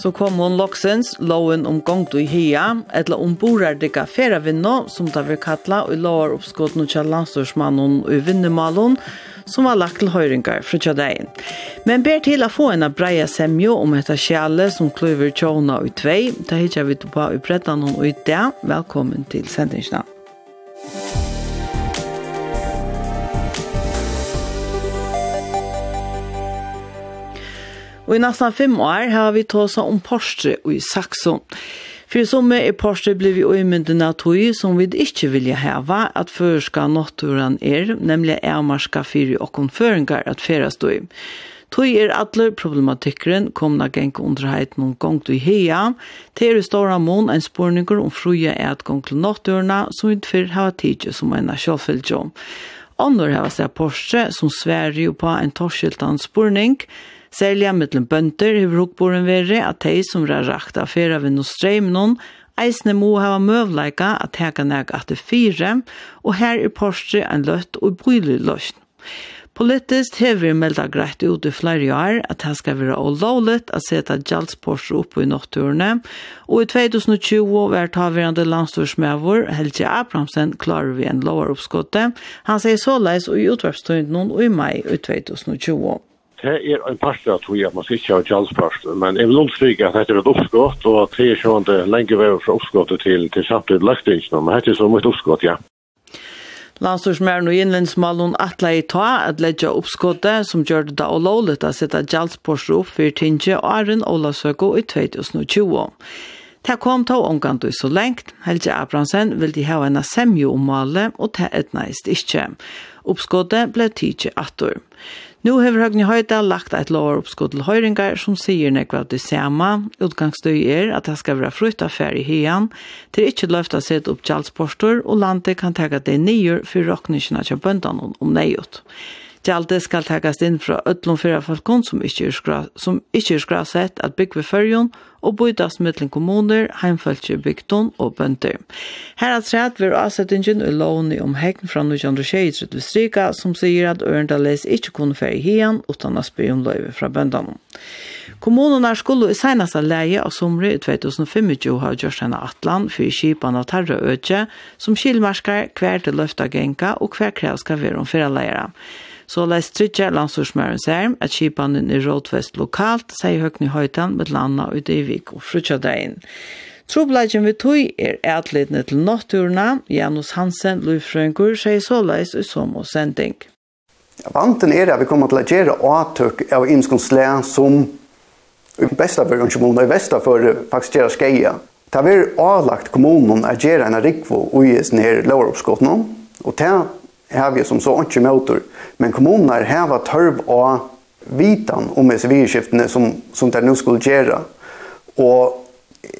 Så kom hon loksens loven om gongt i hia, etla om borardika feravinno, som da vi kalla, og lovar oppskott no tja kjallanstorsmannen og vinnemalen, som var lagt til høyringar fra tjadein. Men ber til å få en av breia semjo om etta kjale som kluver tjona og tvei, da hitja vi på i brettan og i det. Velkommen til sendingsnavn. Og i nesten fem år har vi tås om Porsche og i Saxon. For som er Porsche blir vi øymynden av tog som vi ikke vilja heva at førska nåtturen er, nemlig avmarska fyri og konføringar at ferast tog. Tog er alle problematikkeren komna geng underheit noen gong du heia, til er stora mån en spårninger om fruja er at gong til nåtturna som vi hava tidsi som en sjåfylltjå. sjåfylgjom. Hava seg Porsche som Sverige på en torskiltan spurning, Særlig mittlen bønder i hukboren verre at de som er rakt av fyrre ved noe strøm noen, eisne må hava møvleika at heka nek at det fire, og her er Porsche en løtt og brylig løsn. Politiskt vi meldt greit ut i flere år at det skal være olovligt at seta gjeldsporser opp i nokturene, og i 2020 var taverande landstorsmøver Helge Abramsen klarer vi en lovaroppskottet. Han sier såleis og i utvarpstøynden og i mai i 2020 det er en part av tog at man skal ikke ha kjallspart, men jeg vil understryke at dette er et oppskott, og det er sånn det lenge vei fra oppskottet til, til samtidig lagtingene, men dette er så mye oppskott, ja. Landstorsmæren og innlændsmalen atla i ta at ledja oppskottet som gjør det da og lovlet å sette gjaldsporsler opp for Tinge og Arjen Olasøko i 2020. Det kom til omgang så lengt. Helge Abramsen vil de ha en semjo om malet, og det etnæst ikke. Oppskottet ble tidsi atter. Nu har Høgni Høyda lagt et lov oppskott til høyringar som sier nekva av det samme. Utgangsstøy er at det skal være frukt affær i hean, til løft løfta seg opp kjallsportor, og landet kan tega det nye for råkningene til bøndene om nøyot. Gjaldet skal takast inn fra ødlom fyra falkon som ikkje er, skra, som ikkje er skrasett at bygg ved fyrjon og bøydast mittlen kommuner, heimfølse bygton og bønder. Her er træt ved avsettingen og lovni om hegn fra 1923 ved Strika som sier at Ørendales ikkje kunne fære hien utan å spy om løyve fra bøndene. Kommunerna skulle i senaste leie av somre i 2025 ha gjort henne atlan for kipan av tarra øtje som kilmarskar hver til løfta genka og hver krev skal være om fyralleiere. Så leis tryggja landstorsmæren sær at kipanen er rådvest lokalt, sier høgni høytan med landa i Vik og frutjadegin. Trobladjen vi tog er ætlidne til natturna, Janus Hansen, Lufrøyngur, sier såleis i som og sending. Vanten er at vi kommer til å gjøre avtøk av innskonsle som i Vestafjord kommunen og i for faktisk gjøre skeia. Det har vært avlagt kommunen å gjøre en rikvo og i sin her lovaroppskottene, og til har vi som så ikke møter, men kommuner har tørv av vitan om SVI-skiftene som, som det nå skulle gjøre. Og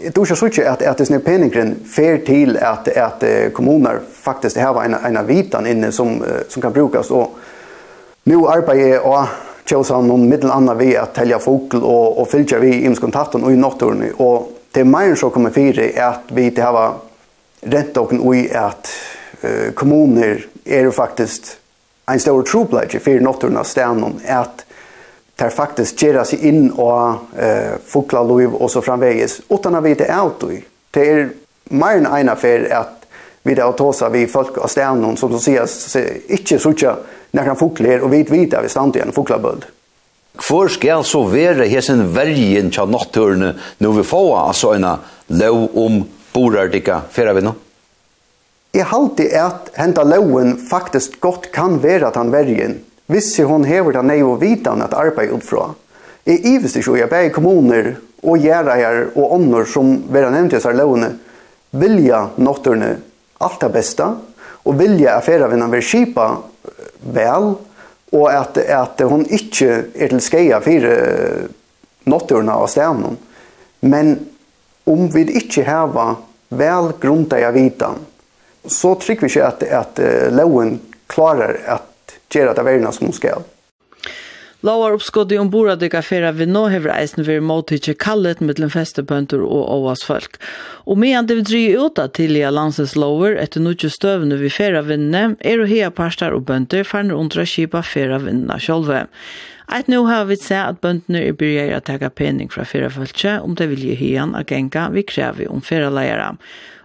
jeg tror ikke så ikke at, at det er peningren fer til at, at kommuner faktisk har en, en vitan inne som, som kan brukes. Og nå arbeider jeg og tjøsa noen middel annet ved at telja fokel og, og fylgja vi i imskontakten og i natturen. Og det er mer enn så kommer fire at vi til har rent og i at uh, kommuner er det faktisk en stor troplegge for naturen av stenen at det faktisk gjør seg inn og eh, fokla lov og så framveges, utan å vite alt det. Det er mer enn en affær at vi da tåsa vi folk av stenen som sier ikke sutja når han fokler og vit vita vi stand igjen foklabød. Hvor skal så være hessen vergen til naturene når vi får altså en lov om borardika, fyrir vi nå? No? Jeg halte at henta loven faktisk godt kan være at han vergen, hvis hun hever den nøy og vitan at arbeid utfra. Jeg ives ikke, og jeg ber kommuner og gjerreier og ånder som vera nevnt i seg lovene, vilja notterne alt det beste, og vilja affæra vinnan vil skipa vel, og at, at hun ikke er til skeia for notterne av stenen. Men om vi ikke heva vel grunta jeg vitan, så trykker vi ikke at, at uh, loven klarar at gjøre det verden som hun skal. Lovar uppskottet om att dyka färra vid nå hever eisen vi måttidig kallet mittlen festebønder og åas folk. Og medan det vi dryg uta til i landsens lover etter nukje støvne vi färra vinne, er og hea parstar og bønder fanner undra kipa färra vinna sjolve. Eit nu har vi sett at bøndene er byrjar at tega pening fra færa følse om det vilje hian agenga vi krever om færa leiera.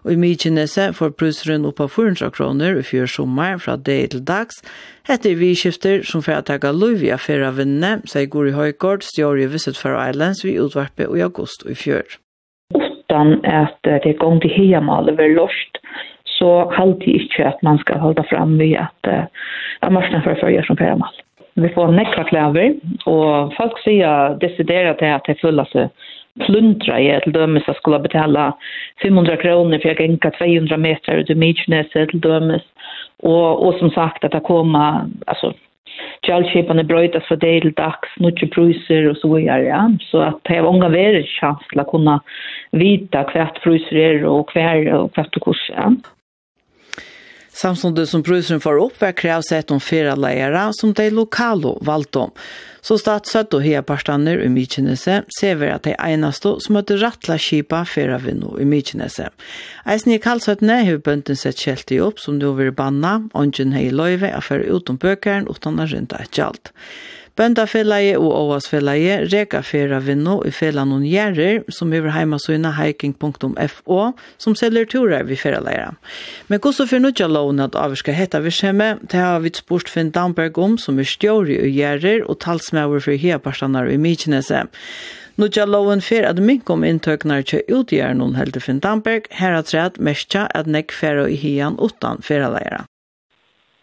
Og i Mykjenese får pruseren opp av 400 kroner i fjør sommer fra dag til dags. Hette er vidskifter som får takke lov i affæra vinnene, sier Gori Høygaard, stjør i Visit Faroe Islands vi utvarpe i august og i fjør. Utan at det er gong til heiamalet ved lort, så halde ikke at man skal holde fram ved at uh, marsjen for å følge som feramal. Vi får nekra klæver, og folk sier desideret til at det føler seg plundra i till dömes att skulle betala 500 kronor för att gänka 200 meter ut i Mykineset till dömes. Och, och som sagt att det kommer, alltså kjallkipene bröjtas för det til dags, nutje priser och så vidare. Ja. Så att det har många värre chans att kunna vita kvart priser är och kvart och kvart och kurs. Ja. Samtidigt som brusen får opp var krevsett om fyra leire som de lokale valgte om. Så statsøtt og hea parstander i Mykinese ser vi at de eneste som möter rattla kipa fyra vinno i Mykinese. Eisen i kallsötene har bönten sett kjelti upp som då vill banna, ongen hei løyve affär utom bøkeren uten å rynda et kjalt. Bøndafellegi og Åasfellegi reka fyrra vinno i fela noen gjerrer som hever heimasøyna hiking.fo som selger turer vi fyrraleira. Men gosso for nudja loven at avvirska heta vi skjemme, det har vi spurt Finn Damberg om som er stjåri og gjerrer og talsmauer for heaparstanar i Mykinese. Nudja loven fer at mink om inntøknar kjø utgjør noen helder Finn Damberg, her at rett mestja at nek fyrra i hian utan fyrraleira.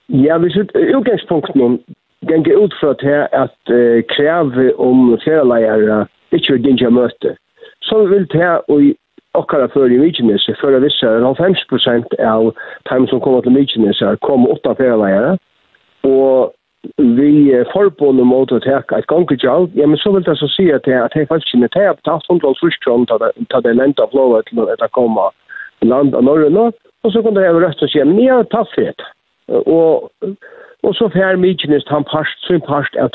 Ja, hvis sitter utgangspunkten genge ut fra til at uh, kreve om ferieleiere ikke vil genge møte. Så vil det og okkara før i Mykines, før jeg visser at 90% av dem som kommer til Mykines er kom åtta ferieleiere, og vi uh, forbundet mot å ta et gangegjald, ja, men så vil det så si at jeg faktisk ikke tar betalt 100 frustron til det lente av lovet til å komme land av Norge nå, og så kan det være røst og si, men jeg har tatt det. Og Og så fær mykines han parst, så en parst at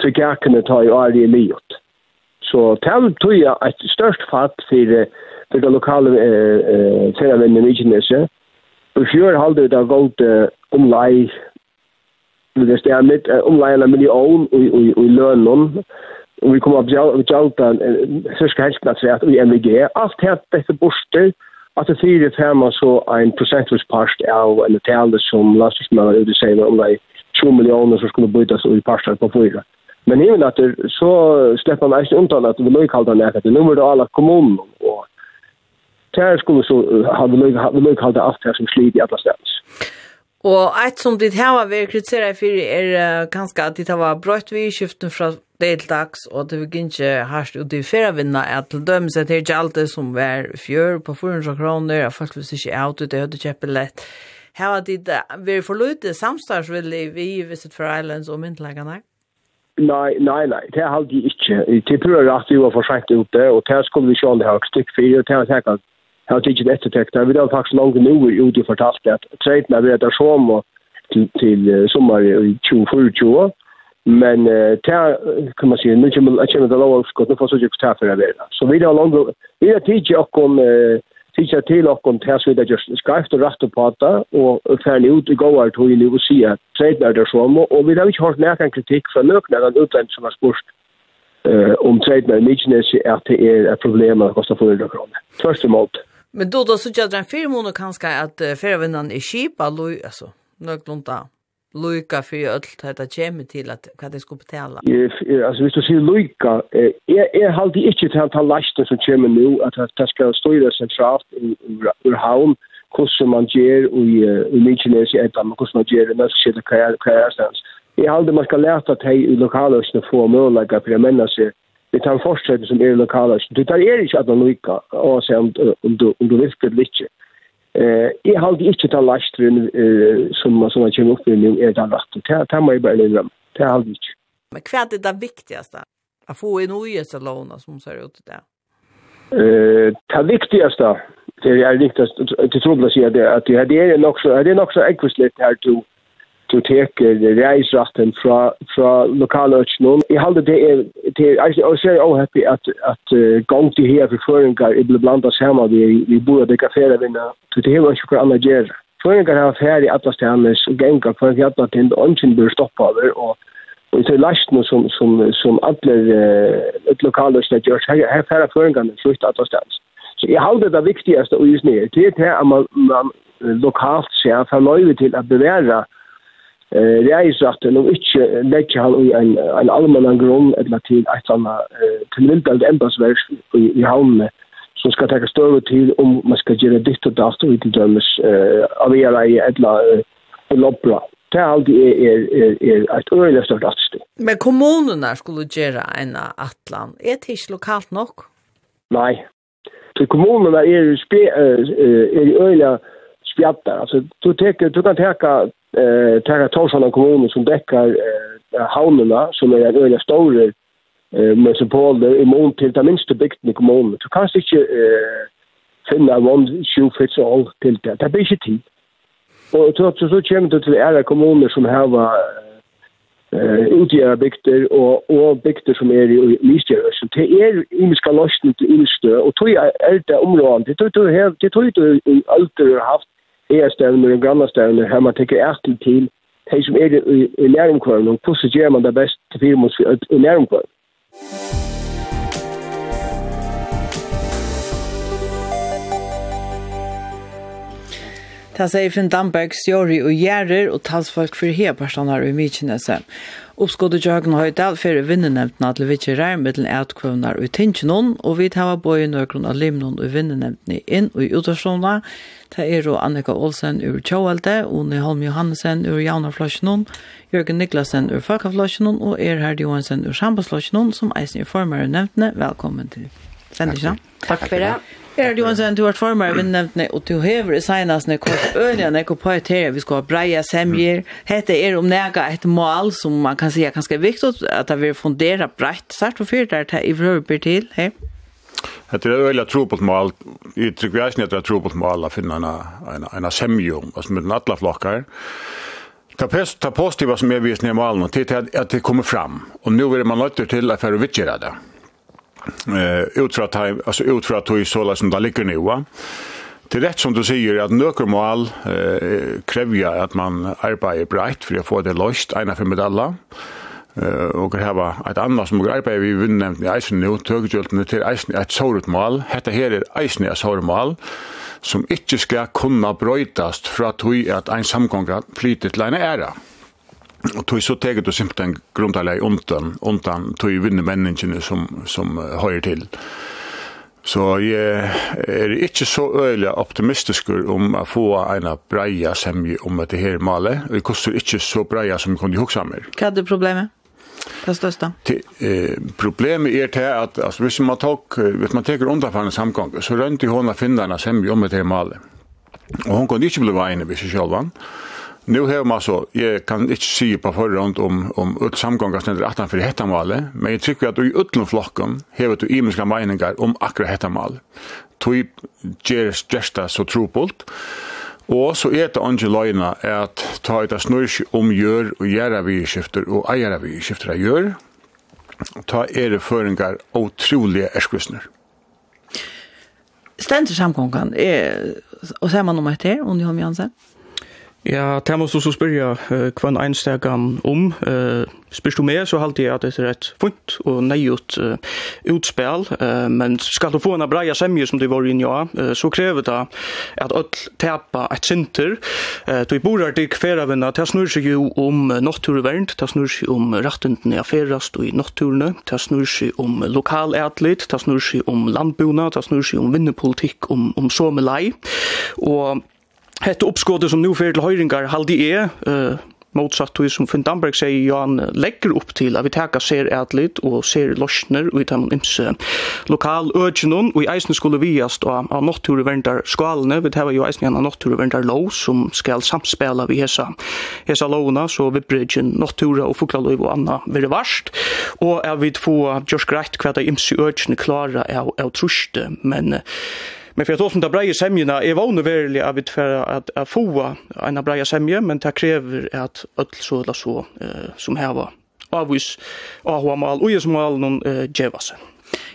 til gjerkene ta i ari liot. Så tel tog jeg et størst fatt for, for det lokale eh, ferravennene mykines. Og fjør halde det gått gongt omlai, det stær mitt omlai en million i lønnen. Og vi kommer opp gjaldt cirka helst plass i MVG. Alt hett dette borster, At det fyrir tema så ein prosentvurspart av en tale som landstingsmennene ut i seg om det 20 millioner som skulle bytas i parstar på fyra. Men himmel at så slipper man eisen undan at vi løykalda nekka til nummer av alla kommunen og der skulle så ha vi løykalda alt her som slit i alla stans. Og eit som dit hava vi kritiserar fyrir er uh, ganske at dit hava brøtt vi skiften fra deltags, og det vil ikke harst ut i ferievinna, at til dømes at det er ikke alt det som var fjør på 400 kroner, og folk vil ikke out ut, det hadde kjeppet lett. Hava dit uh, vi forlute samstagsvillig vi i Visit for Islands og myndlegene? Nei, nei, nei, det er aldri ikke. Det er pura rett vi var for sent det, og det skulle vi ikke aldri ha stikk for, og det er har tidigt eftertäckt. Vi har faktiskt långt nu ut och fortalt att trejten har varit där som till, till sommar i 2020. Men det kan man säga, nu kommer jag känna det långt skott, nu får jag inte ta för det. Så vi har långt, vi har tidigt och om tidigt till och om det här så vi har skrivit och rätt och prata och färdig ut i gåar tog in och säga att trejten är där som och vi har inte hört någon kritik från någon utländsk som har spurt eh om trade med Nijnes är att det är ett problem att kosta 400 kronor. Först och emot. Men då då så jag drar fyra månader kanske att uh, förvinnaren är kipa, alltså, nöglunda Luika för allt detta kommer till att vad det ska betala. Ja Alltså visst du ser Luika, är är halt det inte till att lasta så kommer nu att det ska styras centralt i ur havn hur man ger i i Nigeria i Adam hur man ger det så det kan kan stans. Jag håller man ska lära att hej lokala och få möjlighet att pröva sig vi tar fortsätter som är lokala. Du tar er inte att lika och se om, om du om du vill det lite. Eh jag har inte ta lastren eh, som som jag kommer upp i nu är det rätt. Ta ta mig bara in Det har jag inte. Men vad är det viktigaste? Att få en ojesalona som ser ut det. Eh det viktigaste det är riktigt det tror jag att det är det är nog så det är nog så ekvislet här du du teker reisratten fra, fra lokale økjennom. Jeg halde det er, det er, jeg er også happy at, at uh, gong til her for føringar er ble blanda sammen vi, vi bor og dekker ferie vinna. så det er ikke hva annet gjør. Føringar har ferie i alle stedene, og gengar for at fjall til en ønsken bør stoppa over, og Og det er lastene som, som, som alle uh, lokale økjennom gjør, her, her ferie føringarne flytt alle stedene. Så jeg halde det viktigste å gjøre det er at man, man lokalt ser for nøyve til å bevære eh reisrätten och inte lägga han i en en allmän grund eller till ett annat till vilket ämbetsverk i, i hamn som ska ta stöd til om man ska göra ditt og dast og til dømes eh av era i ett loppla. Det er alltid är, är, är, är ett öjligt stort attstil. Men kommunene skulle göra en atlan. Är det inte lokalt nog? Nej. Så kommunerna är, är, är, er, öjligt spjattar. Alltså du tar du kan ta eh ta Torsland kommun som däckar eh, hamnarna som är öliga stora eh metropoler i mån till den minsta bygden i kommunen. Du kan inte eh finna one shoe fits all till det. Det blir inte tid. Och så så, så kommer det till alla kommuner som har eh utgöra bygder och och bygder som är i Lisjöö så det är imiska lösningar till Ilstö och tog jag är det området det tog jag det tror jag allt har haft e-stevner og grannastevner, her man tekker æstel til de som er i, i nærumkvarn, og hvordan gjør man det best til firmos i nærumkvarn. Ta seg i Finn Damberg, Stjori og Gjerrer og talsfolk for heparstanar i Mykinese. Oppskådet Jørgen Høydal fyrir vinnenemtene at Levitje Rær middelen etkvøvnar i Tinkinon, og vi tar boi nøkron av limnon i vinnenemtene inn og i utvarsjona. Det er og Annika Olsen ur Tjåhelde, Oni Holm Johansen ur Javnarflosjonon, Jørgen Niklasen ur Falkaflosjonon og Erhard Johansen ur Sambasflosjonon, som eisen i formar nevntne. nevntene. Velkommen til sendingen. Takk for det. Gerard Johansson, du har vært formar i vinnevntene, og du hever i senestene hvor øynene går på et her, vi skal ha breia semjer. Hette er om nega et mål som man kan si er ganske viktig, at det vil fundera breit, Sart og fyrt der i vrøver til, hei? Det är väl att tro på et mål. I tryckväsen heter det att tro på et mål å finna en, en, en semjum, altså med alla flokkar. Det pest ta positiva som är visna i målen till att det kommer fram. Och nu är man nöjd till att för att vitchera det eh utra time alltså utra to i såla som där ligger nu va. Det rätt som du säger att nökermål eh kräver att man arbetar brett för att få det löst ena för medalla. Eh och det här ett annat som arbetar vi vinner nämnt i isen nu tökjultne till isen ett sårt mål. Detta här är isen ett sårt mål som inte ska kunna bröjtast för att vi att en samgång flyter till en ära och tog så teget du simpelthen grundar i ontan ontan tog ju vinner menneskene som som höjer till Så jeg er ikke så øyelig optimistisk om å få en breia semje om dette her malet. Det koster ikke så breia som vi kunne huske mer. Hva er det problemet? Det største? Til, eh, problemet er til at altså, hvis man tok, hvis man teker underfærende samgang, så rønte hun å finne en semje om dette her malet. Og hun kunne ikke bli veiene hvis jeg selv. Nu har man så, jag kan inte se på förhand om, om ut samgångar snäller att för detta men jag tycker att i utlandflocken har du imiska meningar om akkurat detta mål. Tui ger gesta så trupult, og så er det andre løgna at ta ut av om gjør og gjøre vi skifter og eier vi skifter av gjør, ta er det føringar og trolige erskvisner. Stendt samgångan er, og ser man om etter, Unni Holm Jansen? Ja, det måste så spyrja uh, kvann einstegan om. Uh, spyrst du med så halte jeg at det er et funt og nøyut uh, utspel, uh, men skal du få en breia semje som du var inn ja, uh, så krever det at öll tepa et sinter. Uh, du borar dig feravinna, det snur seg jo om naturvernd, det snur seg om rattenden er ferast og i naturne, det snur seg om lokal etlit, det snur seg om landbuna, det snur seg om vinnepolitikk, om, om somelei, og Hette uppskottet som nu fer til høyringar haldi er, uh, motsatt til som Finn Damberg sier, ja, han legger opp til at vi teka ser etlit og ser lorsner og vi tar imse lokal økjennom, og i eisen skulle viast av, av nåtturverndar skalene, vi tar jo eisen igjen av nåtturverndar lov som skal samspela vi hesa, hesa lovna, så vi bridgen nåttura og foklaløyv og anna vire varst, og er vi få just greit hva det imse økjene klara av, av truste, men uh, Men för att oss inte breja semjerna är vanlig verkligen att vi för att, att få en breja semje, men det kräver att öll så eller så eh, som här var avvis AHA-mal och som mal någon eh, sig.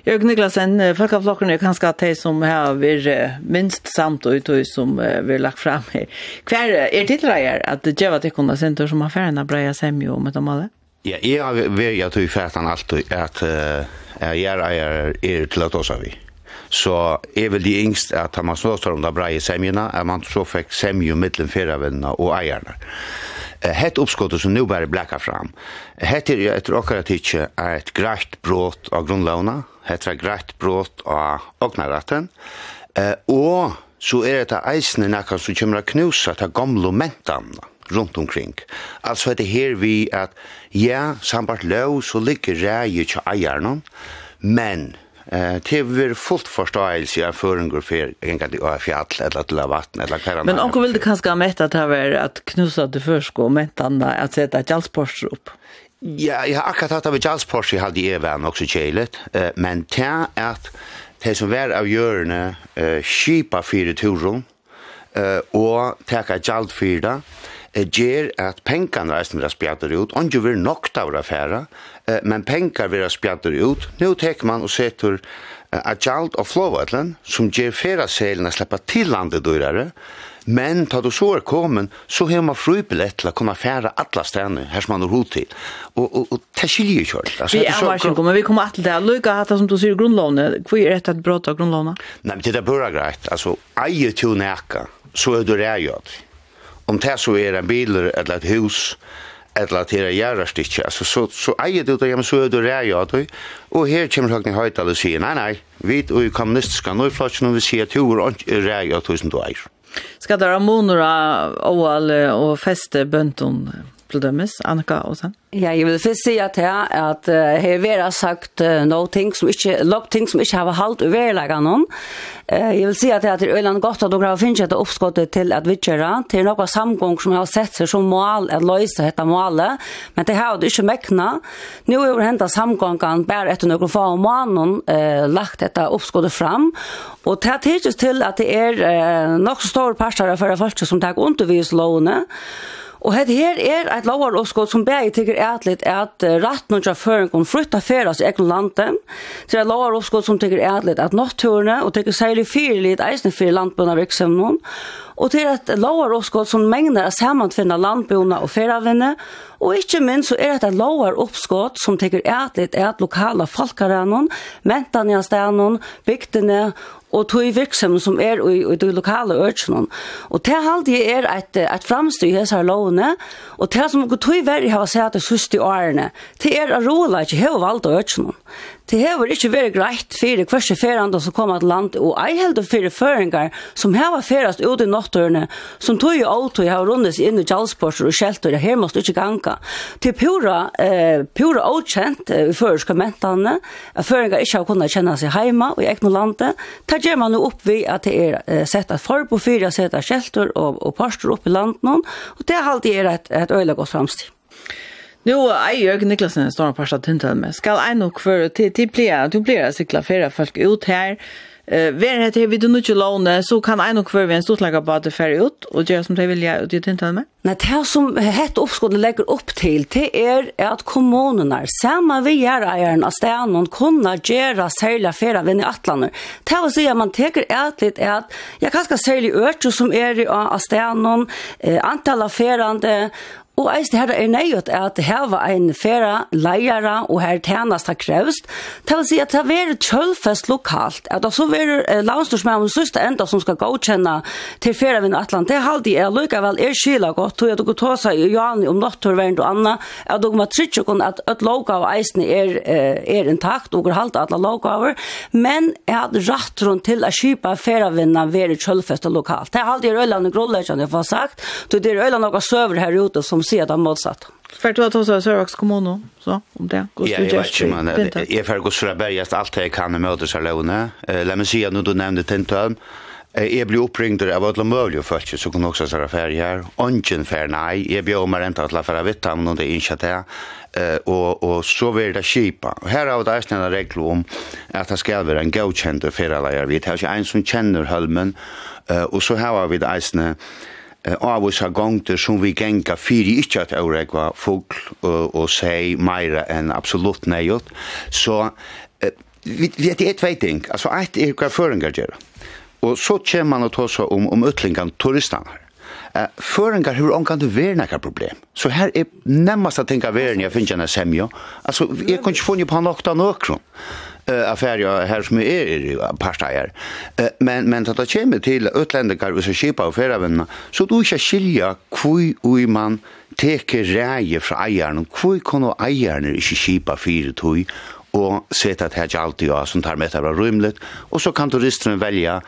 Jörg Niklasen, Folkeflokken er kanskje at de som har vært minst samt og utøy som vi har lagt frem her. Hva er tilreier at djeva til kunne sende som har ferdig breia semje om et område? Ja, jeg har vært at du fært alltid at jeg er er til å oss seg vi. Mm Så er vel de yngst at man snåstar om det bra i semjene, at man så fikk semju mittlen feravenna og eierna. Hett oppskottet som nå bare blekka fram. Hett er etter okkar at er et greit brått av grunnlauna, hett er greit brått av ognaratten, og så er det eisene nekka som kommer å knusa til gamle mentene rundt omkring. Altså er det her vi at, ja, sambart lov, så ligger rei til eierne, men Eh det är fullt förståelse av föringar för enga det är fjäll eller till vatten eller kan Men onkel vill det kanske ha mätt att ha att knusa det försk och mätta att sätta ett upp. Ja, jag har akkurat hatt av jalspors i halde i även också kjelet, men det är att det som var av görne eh, kipa fire turon eh, og teka jalt fire eh, ger at pengarna resten blir spjatter ut, og ikke vil nok av det fære, men pengar vera spjaddur ut. Nu tek man og setur Agile og Flowatlen, som ger fera selen a sleppa til landet dyrare, Men ta du så er kommen, så har man fribillett til å kunne fære alle stedene her som man har hod til. Og, og, og det skiljer ikke alt. Altså, vi er varsinko, men vi kommer alltid til det. Løyga det som du sier grunnlovene, hvor er det et brot av grunnlovene? Nei, men det er bare greit. Altså, eier til å næka, så er det reier. Om det så er en bil eller et hus, eller til det gjør det Altså, så, så eier du det, ja, men så er du rei av det. Og her kommer Høgne Høydal og sier, nei, nei, vi og i kommunistiske nøyflatsjonen vil si at du er ikke rei av det som du eier. Skal det være måneder av ål og feste bønton? til dømes, Annika Åsen? Ja, jeg vil først si at jeg, at jeg uh, sagt uh, noen ting som ikke, lopp ting som ikke har halt uverlegget noen. Uh, jeg vil si at det er øyland godt at dere har finnet et oppskottet til at vi kjører, til noen samgång som har sett seg som mål, att løse dette målet, men det har det ikke meknet. Nå er det hentet samgången bare etter noen få måneder uh, lagt dette oppskottet fram, og det har tidligst til at det er uh, nok så store parter for folk som tar undervislovene, Og het her er eit lovar og som bæði tykker ætlit at rattnum tja føringun flytta ferast i egen landen, til eit lovar og som tykker ætlit at notturene og tykker særlig fyrlit eisne fyrir landbunna virksomhån, og til eit lovar og som mengner at samantfinna landbunna og feravinne, og ikkje minst så er det eit lovar oppskot som tykker ætlit at lokala folkarennon, mentan i anstanon, bygdene og tog virksom som er i, i de lokale ørkene. Og det halde jeg er et, et framstyr i disse lovene, og det som tog verre har sett det siste årene, det er å rola ikke har valgt ørkene. Det har ikke vært greit for det første ferende som kommer til land, og ei held og fire føringer som har ferast ut i nattørene, som tog jo auto har rundes inn i kjallsporser og kjeltøyre, her måste ikke ganga. Det er pura, eh, pura åkjent eh, i førerska mentene, at føringer ikke har kunnet kjenne seg heima og i ekne landet, tar gjør man jo upp ved at det er eh, sett at för på fyra sätta shelter og, og parster opp i landet någon det har alltid er et, et øyelig godt framsteg. Nu är Jörgen Niklasen står på pastor tintel med. Skall en och för till till plea, du blir cykla fyra folk ut här Eh, ver heter det vi du nu inte låne så kan ein och kvar vi en stort lägga bara det färg ut och göra som det vill jag ut i inte med. Nei, det som hett oppskottet legger opp til, det er at kommunene, sammen vi gör eieren av stänen kunne gjøre særlig färra vän i atlander. Det vil si at man teker et litt at jeg kan skal særlig øke som er i av stänen eh, antal affärande Og eis det her er nøyot at heva ein færa leiara og her tænast har krevst, det vil si at det er kjølfest lokalt, at det så er eh, landstorsmæven søste enda som skal godkjenne til færa vinn Atlant, det halde jeg lukkavel er kyla godt, tog jeg dere ta seg i Johanni om nattorverden og anna, at dere må trytje kun at et loka av eisne er, er intakt, og halde atla loka over, men jeg hadde rett rundt til å kjipa færa vinna være kjølfest lokalt. Det halde jeg røyla nøy grunnleggjande, jeg får sagt, det er røyla nøy søver her ute som som sier det motsatt. För du har tagit så Sörvax kommun så om det går ja, jag vet inte men jag får gå så bergast allt jag kan med åter salone. Eh låt mig se nu du nämnde tentan. Jeg blir blev av alle mulige folk så kunne også være färg her. Ongen fer, nei. Jeg blir om å rente att la för att veta når det er ikke det. Og, og så vil det kjipa. Her har det en regel om at det skal være en godkjent ferieleier. Vi jag ikke en som kjenner Hølmen. Og så har vi det eisne av oss gongter som vi genga fyri ikkje at auregva fugl og, og seg meira enn absolutt neiot, så vi, vi er et veiting, altså eit er hva føringar gjerra. Og så kjem man å ta seg om, om utlingan turistanar. Uh, Føringar hur omkan du ver nekka problem. Så her er nemmast at tenka veren jeg finner enn semjo. Altså, jeg kan ikke funne på han okta uh, affär här som är i partajer. Uh, men men att det kommer till utländingar och så köpa och förvänna så du ska skilja kvui ui man teker räje fra eieren, kvui kono eieren är ikke kipa fire tui, og seta at her alltid ja, som tar med det bra rymlet, og så kan turisterna velja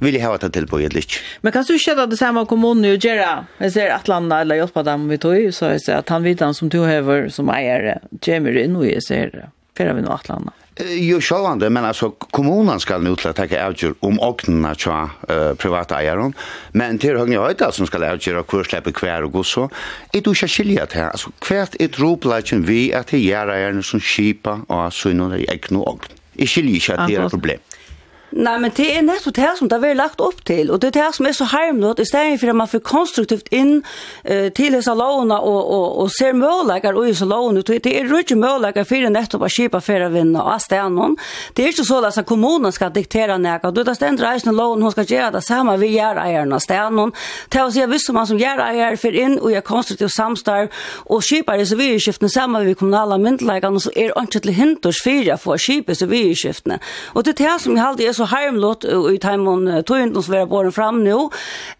vill jag ha att till på ett litet. Men kan du känna det samma kommun nu Gera? Jag ser att landa eller hjälpa dem vi tog så jag ser att han vet han som du över som ägare. kommer in och jag ser det. För vi nu att landa. Jo, sjálvande, men altså, kommunen skal nu til å takke avgjør om åknene til uh, private eieren, Men til høyne høyde som skal ska hvor slipper hver og god så. er du ikke skilja til, altså, kvärt er droplagen vi at det gjør eierne som skipa og sønner i det är Jeg ogn. Jag skiljer inte att det er et problem. Nei, men det er nettopp det som det har vært lagt opp til, og det er det som er så harmlått, i stedet for at man får konstruktivt inn uh, til disse lovene og, og, og ser møleggere og disse lovene, det er ikke møleggere for nettopp å kjipa for å vinne av stedet. Det er ikke så at kommunen skal diktera nega, du tar stendt reisende loven, hun skal gjøre det samme vi gjør eierne av stedet. Det er å si at hvis man som gjør eier for inn og gjør konstruktivt samstarv og kjipa disse vidskiftene sammen med kommunale myndelegene, så er det ikke til hinders for å få kjipa i sivilskiftene. Og det er det som jeg alltid er så så harmlott i timon tøynden som vi har fram nu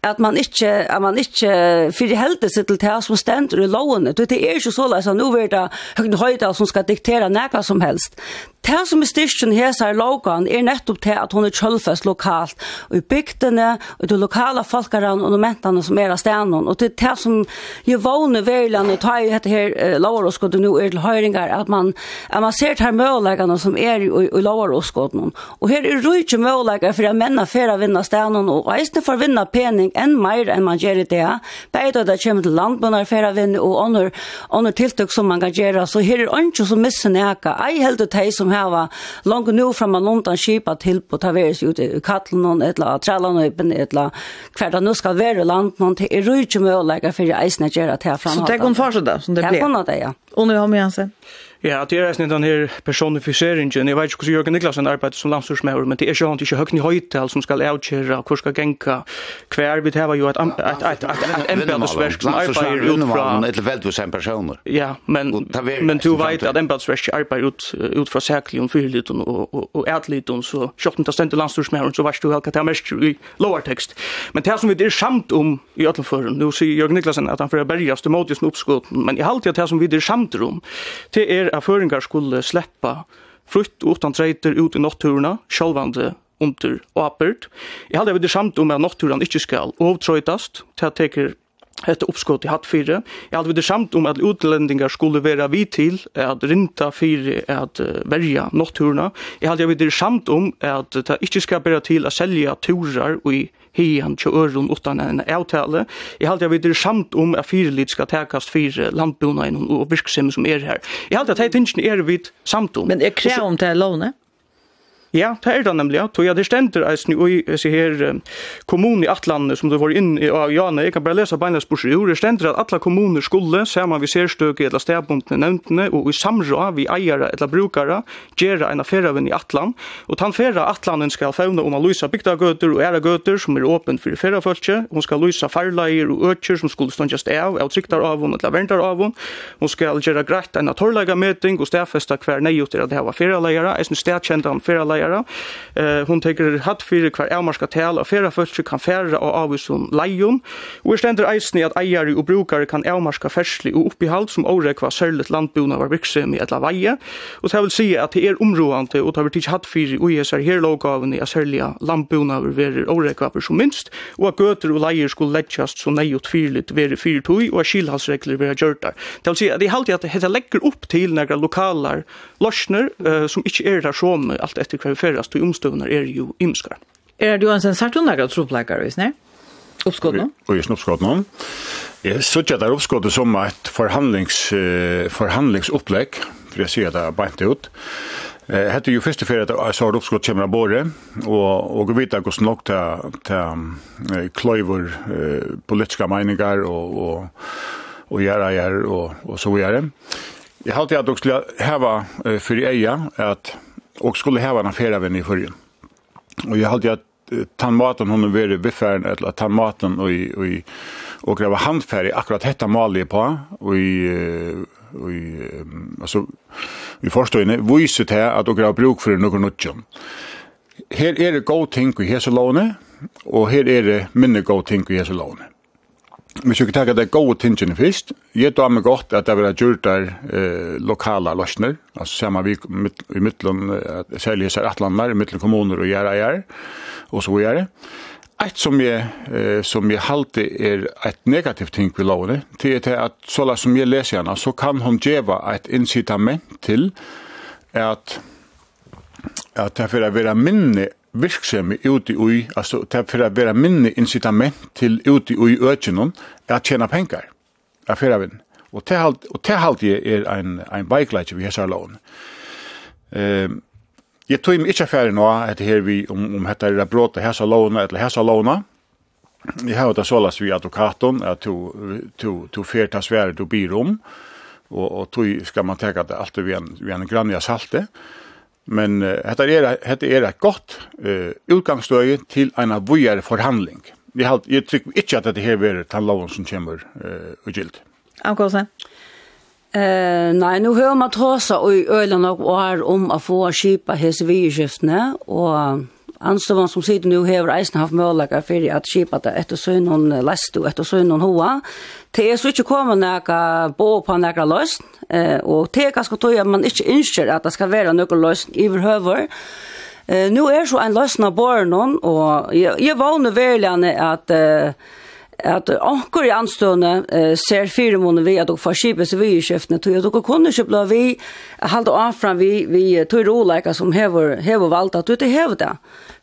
at man ikkje at man ikke fyrhelter seg til tær som stendur i lovene. Det er ikkje så løs nu nå er det høyde som skal diktera nækka som helst. Det som er styrkjen hesar i logan er nettopp til at hun er kjølfest lokalt, og i bygdene, og de lokale folkene og momentene som er av stenen. Og det er det som gjør vågne velgerne, og tar i dette her eh, lovaråskottet nå er til høyringer, at man, at man ser til møleggene som er i, i lovaråskottet. Og her er rydde mølegene for at mennene får vinne stenen, og eisene får vinne pening enn mer enn man gjør i det. Beide det kommer til landbønder for å vinne, og andre tiltak som man kan gjøre. Så her er ikke som misser nækka. Ei heldig det som hava langt nu fram man undan skipa til på ta veres ut i kattlen etla trallan och öppen etla kvarda nu ska vara land någon till er rike möjligheter för eisne gera till fram. Så det går fortsätta som det blir. Ja, på något ja. Och nu har vi Jansen. Ja, det er nesten den her personifieringen. Jeg vet ikke hvordan Jørgen Niklasen arbeider som landstorsmøver, men det er ikke han ikke høyden i høytel som skal avkjøre hvor skal genka. Hver vi har jo et embedsverk som arbeider ut fra... Landstorsmøver er personer. Ja, men, men du vet at embedsverk arbeider ut, ut fra sækligen, fyrliten og, og, og ætliten, så sjokten til stendet landstorsmøver, så vet du hva det er mest i lovartekst. Men det som vi er samt om i Øtlandføren, nå sier Jørgen Niklasen at han får berges til motisen oppskåten, men jeg halte at det som vi er samt om, det er at føringar skulle sleppa frutt utan treiter ut i notturna, sjálvande under apert. Jeg halde det samt om at notturan ikkje skal overtrøytast, til at teker hette oppskott i hatt fire. Jeg hadde det samt om at utlendingar skulle være vi til at rinta fire at verja notturna. Jeg hadde det samt om at det ikkje skal bæra til at selja turar og i hian til øron utan en avtale. Jeg halte jeg vet det samt om at fire lit skal tekast fire landbuna og virksemmer som er her. Jeg halte at hei tingene er vidt samt om. Men er krev om til lånet? Ja, det er det nemlig, ja. Tog jeg det stender eisen i disse her kommunen i Atlandet som du var inn i av Jane. Jeg kan bare lese beinleis bors i ord. Det stender at alle kommuner skulle, saman vi serstøke eller stedbundne nevntene, og i samrå vi eiere eller brukere, gjøre en affæravinn i Atland. Og tan færa Atlanden skal fauna om å lysa bygdagøter og æregøter som er åpent for færafølse. Hun skal lysa farleier og økjer som skulle ståndjast av, av tryktar av hon, eller verndar av hon. Hun skal gjøre greit en torrlega meting og stedfesta hver nøyut er at det her var færaleier, eisen stedkjentan færaleier leiere. Eh, hon tekur hatt fyrir hver avmarska tal og fyrra fyrst kan færa og avvisun leion. Og er stender eisni at eiere og brukare kan avmarska fersli og oppihald som årekva sørlet landbuna var virksem i ella veie. Og det vil si at det er områdande og det vil tids hatt fyrir og er her lovgavene at sørlige landbuna var veri for som minst og at gøter og leier skulle leggjast så neiot fyrligt veri fyrtøy og at skilhalsregler gjørtar. Det vil si at det er alltid at det legger opp til negra lokalar lorsner uh, som ikkje er der som alt etter hver vi ferrast, og omstøvner er jo imskar. Er det jo en sartundagra troplekar, hvis ne? Uppskottnum? Og just uppskottnum. Jeg sørger der uppskottet som et forhandlings, forhandlingsopplegg, for jeg sier det beint ut. Eh hade ju första för att så har uppskott kommer både och och vita går snart till till klöver politiska meningar och och och göra gör och och så vidare. Jag har alltid att också här var för eja att och skulle ha en affäravän i förrjun. Och jag hade att tandmaten hon var i biffären eller tandmaten och i och i och det var handfärg akkurat detta mål på och i och i alltså vi förstår ju visst det att och har bruk för någon nutjon. Här är det god ting i låne och här är det mindre god ting i låne. Men så kan det gå tingen först. Jag tar mig gott att det var gjort där eh, lokala lösningar. Alltså samma vi i mittlån, att sälja sig attlandar, i mittlån kommuner och göra är. Och så gör det. Ett som jag, eh, som jag alltid är ett negativt ting vi loven, det är att så som jag läser henne så kan hon geva ett incitament till att att det får vara minne virksomhet uti ui, altså til for å være minne incitament til uti ui økjennom, er å tjene penger, er ferravinn. Og til halt, og til halt jeg er en, en bikelæg vi hessar lån. Uh, jeg tog meg ikke ferdig nå, at her vi, om, om dette er bråta hessar låna, eller hessar låna, jeg har det sålas vi advokaten, at to, to, to fer ta svære du byr om, og, og tog skal man teka det alltid vi en, vi en grann i salte. Men uh, detta er detta är ett gott uh, utgångsläge till en vidare förhandling. Vi har jag tycker inte att det här blir tan loven som kommer uh, och gilt. Eh nej, nu hör man trossa och ölen och år om att få skipa hesvigiftne och Anstovan som sitter nu hever eisen haft møllega fyrir at skipa det etter søgnon lestu, etter søgnon hoa. Det er så ikke kommet nekka bo på nekka løsn, og det er ganske tog at man ikke innskjer at det skal være nekka løsn i høver. Nu er så en løsn av bornon, og jeg, jeg vågner velgjane at uh, at onkur i anstående uh, ser fire måneder vi at dere får kjipet seg vi i kjøftene, tog at dere kunne ikke bli vi, halde av fram vi, vi tog roleika som hever, hever valgt at du ikke hever det.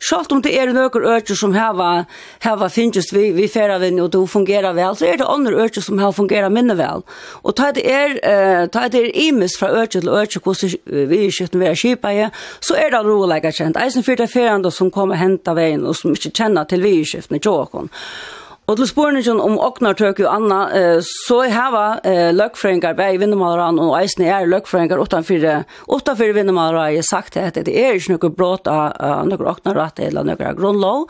Sjalt om det er noen øker som hever, hever finnes vi, vi færer vi og du fungerer vel, så er det andre øker som hever fungerer minne vel. Og ta det er, uh, ta det er imes fra øker til øker hvordan vi i kjøftene vi er kjipet, så er det roleika kjent. Eisen fyrte er færende som kommer hentet veien og som ikke kjenner til vi i kjøftene, tjåkon. Og Og til spørningen om åknartøk og anna, eh, så er heva eh, løkfrøyngar bei vindemaleraan og eisne er løkfrøyngar utanfyrir utanfyrir vindemaleraan sagt at det er ikke noe brått av noen åknarratt eller noen grunnlov.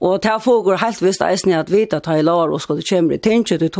Og ta her helt visst eisen at vita at i lar og skulle det kjemre i tinget, det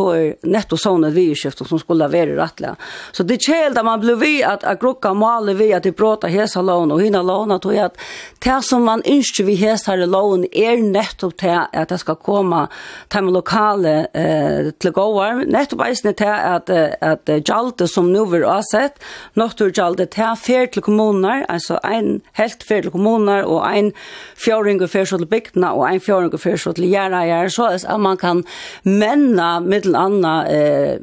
netto sånn et vidskift som skulle være rettelig. Så det kjell da man blir vi at a grukka maler vi at de bråta hesa lån og hina låna at at det som man innskje vi hesa her lån er nettopp til at det skal komme til lokale eh, til gåvar, nettopp eisen til at, at gjalde som nu vil avsett, noktur gjalde til fer til kommuner, altså ein helt fer til kommuner og ein fjøring og fer til bygdene og ein fjorden og fyrir så til gjerne er så at man kan menna mittel anna eh,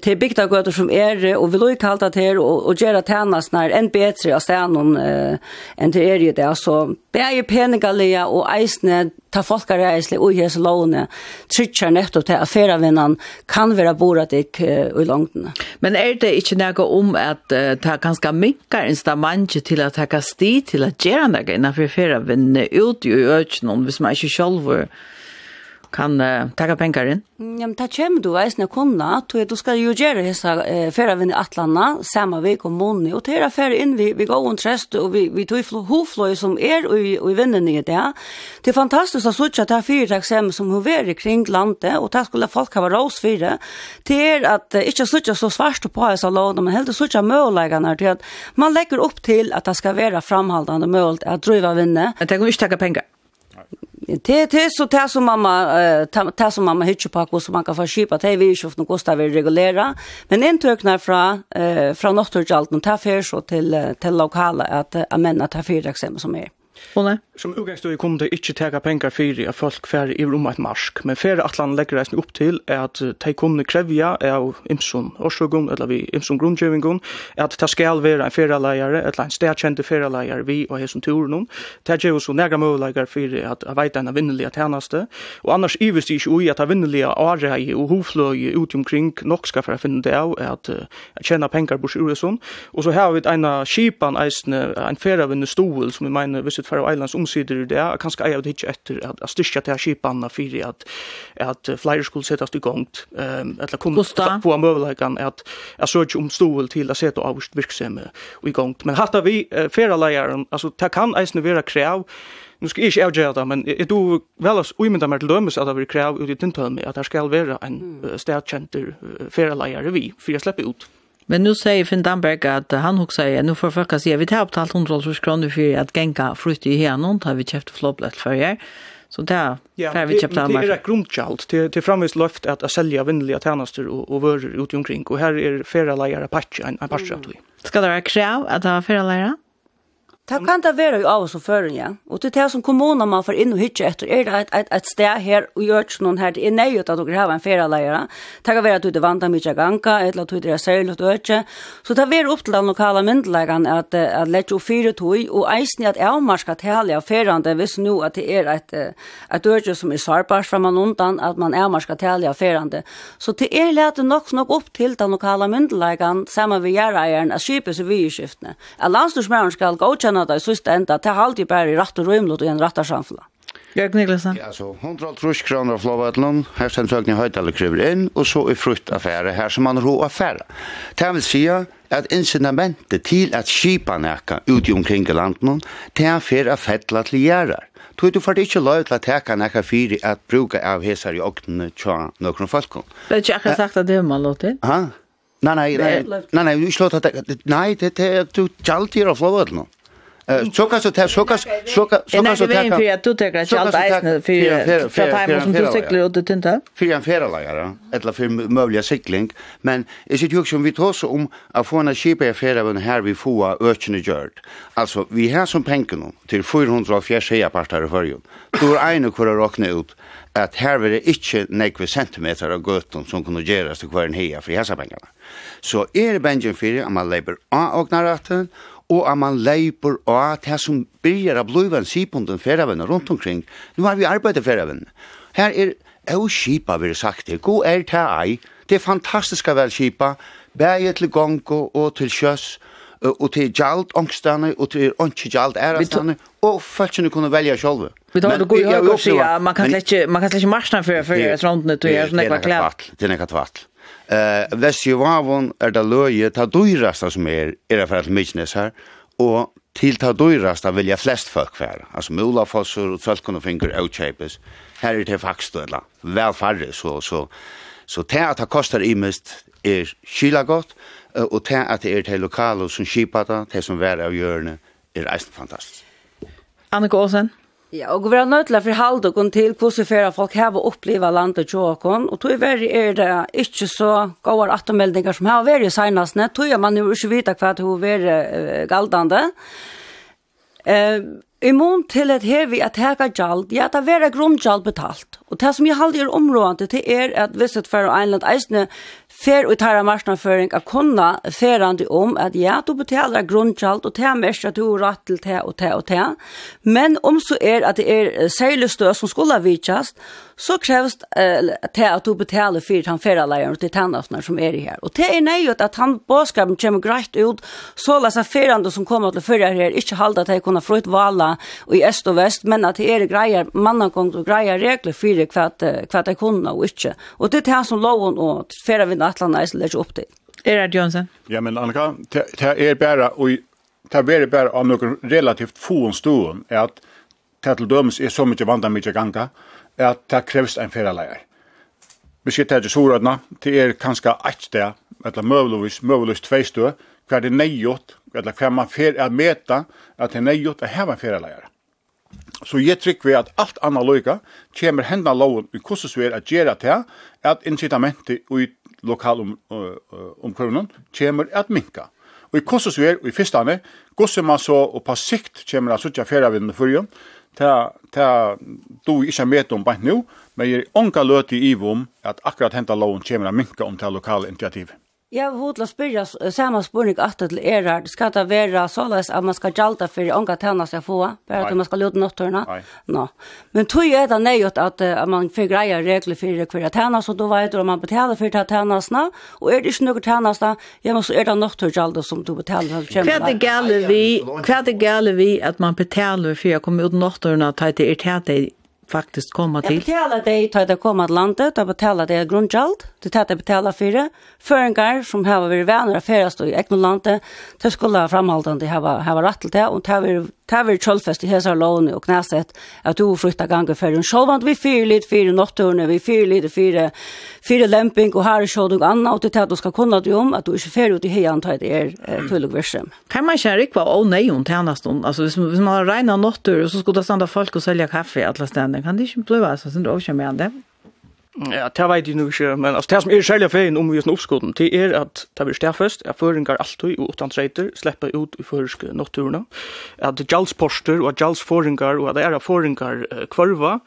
til bygdagøter som er, og vi løy kalta til, og, og gjøre tjenest når en bedre av stedet eh, enn til er i det. Så bære peningalige og eisne ta folkereisle og hese lovene, trykker nettopp til affærevinnene kan være borat ikk uh, i langtene. Men er det ikke noe om at uh, det ganske mye instamantet til at det sti til at gjøre noe innenfor affærevinnene ut i økene, hvis man ikke selv kan uh, taka pengar inn? Ja, men det kommer du eisne kunna, tog du skal jo gjøre hessa uh, færa vinn i Atlanta, samme vi kom måned, og tera færa inn vi, vi går trest, og vi, vi tog fl hofløy som er og, og i vinnen i det. Det er fantastisk at sutja ta fyrtak sem som er kring landet, og det skulle folk ha rås fire, til er at uh, ikke sutja så svart på hessa låna, men helt sutja møleggene til at man legger opp til at det skal være framhaldande møl at driva vinne. Det kan vi ikke taka pengar. Det det så det som mamma det som mamma hittar på hur som man kan få skipa det vi ju ofta kostar vi regulera men intöknar från eh från Norrtorgalt och tar för så till till lokala att att männa tar för exempel som är. Er. Ole? Som utgangstøy i kunde ikke tega pengar for at folk fer i rom et marsk, men færre atlan legger reisen opp til at de kunne krevja av imsun årsøgum, eller vi imsun grunnkjøvingun, at det skal være en fyrirleiare, eller en stedkjente fyrirleiare vi og hesson turen om. Det gjør så negra møveleier for at jeg vet en vinnelige tjeneste, og annars ivist ikke ui at vinnelige arrei og hovfløy ut omkring nok skal for å finne det av at jeg tjener penger bors ur og så har vi en kipan eisne, en færrevinne stol, som vi mener, hvis Brexit for Islands omsider i det, og kanskje eier det ikke etter at jeg styrkja til skipanna fyrir at, at flere skulle settast i gongt, um, eller kunne få møvelegan at jeg så ikke om stål til å sette av virksomhet i gongt. Men hatt vi uh, fera leieren, altså det kan eisne vera krav, Nu ska jag inte avgöra det, men är du väl att omynda mig till dömes att det blir krav ut i din att det ska vara en mm. stedkänter fera lejare vi, för jag släpper ut. Men nu säger Finn Damberg att han också säger nu får folk säga vi tar upp betalt 100 kronor för att gänga frukt i henon har vi köpt flopplet för er. Så där ja, där vi köpte Danmark. Det är ett grundkjalt till till framvis löft att att sälja vinnliga tjänster och och varor ut omkring och här är färre lejare patch en en patch mm. Ska det vara krav att ha färre lejare? Det kan det være jo av oss og føren, ja. Og det er det som kommunen man får inn og hytter etter. Er det et, et, et sted her og gjør ikke noen her, det er nøyet at dere har en ferieleier. Det kan være at du er vant til mye ganga, eller at du er særlig og ikke. Så det er opp til den lokale myndelagene at, at lette og fire tog, og eisen at jeg har skal tale av feriene, hvis nå at det er et, et dørje som er sårbart fra man undan, at man er skal tale av feriene. Så det er lett nok nok opp til den lokale myndelagene, sammen med gjerne at skipet seg vidskiftene. At landstorsmæren skal godkjenne tjena det sista enda, det er alltid bare i rett og rymlet og i en rett og samfunn. Jørg Niklasen. Ja, så 130 kroner av Flåvatland, her stemt søkning eller kryver inn, og så i fruttaffære her som man ro affære. Det vil si at incitamentet til at skipa nekka ut i omkring landen, det er fer av fettla til gjerrar. Tog du fart ikkje lov til at teka nekka fyri at bruka av hesar i ognene tja nokron folkon. Det er ikke sagt at det er man låtit? Ha? Nei, nei, nei, nei, nei, nei, nei, nei, nei, nei, nei, nei, nei, nei, nei, nei, så kan så ta så kan så kan så kan så ta kan för du tar kanske allt eisen för för timer som du cyklar ut det inte för en färdlagare eller för möjliga cykling men är det ju också vi tar så om att få en skip i färden här vi får ökne gjort alltså vi har som pengar nu till 400 fjärde parter för ju då är en kvar räkna ut att här är det inte nekve centimeter av gøtten som kunde göras till kvar en hea för hessa pengarna. Så är det Benjamin Fyre om man leiber av och og at man leiper at det som byrjar av bløyven sipunden ferravenner rundt omkring. Nu har vi arbeidet ferravenner. Her er au skipa, vi har sagt det. God er til ei. Det er fantastiska vel skipa. Bæje til gongo og til sjøs og til gjald ongstane, og til ångstene gjald ærestene, og folkene kunne velja sjolve. Vi tar det gode høyre og sier, man kan slett ikke marsna for restaurantene, det er nekva kvatt. Det er nekva kvatt. Eh, vest jo avon er det løye, ta dyrasta som er, er det for at Mykines her, og til ta dyrasta vilja flest folk være. Altså Mula Fossur og Trølkon og Finger og her er det faktisk vel færre, så, så, så til at det kostar imest er kyla godt, og til at det er til lokale som kipata, til som vær av hjørne, er eisen fantastisk. Annika Åsen? Ja, og vi har nødt til å forholde oss til hvordan flere folk har opplevd landet til åkken, og tog verre er det ikke så gode attermeldinger som har vært i senest, tog er man jo ikke vite hva det har vært galdende. Eh, I mån til at her vi at heka gjald, ja, det vera grunngjald betalt. Og det som jeg halde er områdende til er at hvis et fer og einland eisne fer og tæra marsnaføring av kunna ferande om at ja, du betalar grunngjald og tæra mest at du har rett til det og det og det. Men om så er at det er særlig stø som skulle vitsast, så krevs det tæ at du betalar fyrir han ferraleier og til tændasnar som er her. Og det er nøyot at han båskapen kommer greit ut, så lasa ferande som kommer til fyrir her, ikke halda at de kunne frøyt vala og i øst og vest, men at det er greier mannakongt og greier regler for hva, de kunne og ikke. Og det er det som loven og færre vinner atlandet er slik opp til. Er det, Jonsen? Ja, men Annika, det er bare, og det er bare av noen relativt få stående, er at det til dømes er så mye vant av mye ganga, at det krevs en ferieleier. Vi skal ta til Soradna, det er kanskje ett sted, eller møveligvis, møveligvis tve stø, hver det er nøyot eller hva man fer er meta, at det er nøyot å heva feralagare. Så jeg trykker at alt anna loika kommer henda loven i hvordan vi er at gjøre til at incitamentet i lokalomkronen um, kommer at minka. Og i hvordan vi er, og i første hane, hvordan man så og på sikt kommer at suttje feravind for fyrjon, ta du ikkje med om bare nå, men jeg er onka løti i ivom at akkurat henta loven kommer at minka om til lokale initiativet. Jeg har hodla spyrja samme spurning at til er Det skal det være såleis at man skal gjalda for ånga tæna seg få, bare at man skal lute nåttørna. No. Men tog er det nøyot at, at man får greia regler for hver tæna, så du vet om man betaler for det og er det ikke noe tænasna, ja, men så er det nåttørgjalda som du betaler. Hva er det gale vi, hva er det gale vi at man betaler for å komme ut nåttørna til at det er tæna faktiskt komma till. Jag betalar dig att jag kommer till landet, jag betalar dig grundgäld, du tar det betala för det. Förengar som har varit vänner och står i egna landet, det skulle ha framhållande ha ha rätt till det och ta vi ta vi trollfest i hesa lån och knäset att du flyttar gånger för en självant vi fyrer lite fyra nattorna vi fyra lite fyra fyra lämping och här så du anna och det att du ska kunna dig om att du är färd ut i hejan ta det är tullig versem. Kan man köra kvar och nej hon tjänar stund alltså hvis man har rena nattor så skulle det stanna folk och sälja kaffe alla ställen den kan det ikke bli, altså, sånn det er sen då det. Ja, det vet jeg nu ikke, men altså, det som er særlig feien om vi er oppskoden, det er at det blir stedfest, at føringar alltid og utan treiter slipper ut i føriske notturene, at det gjalds poster og at gjalds føringar og at det er føringar uh, kvarva,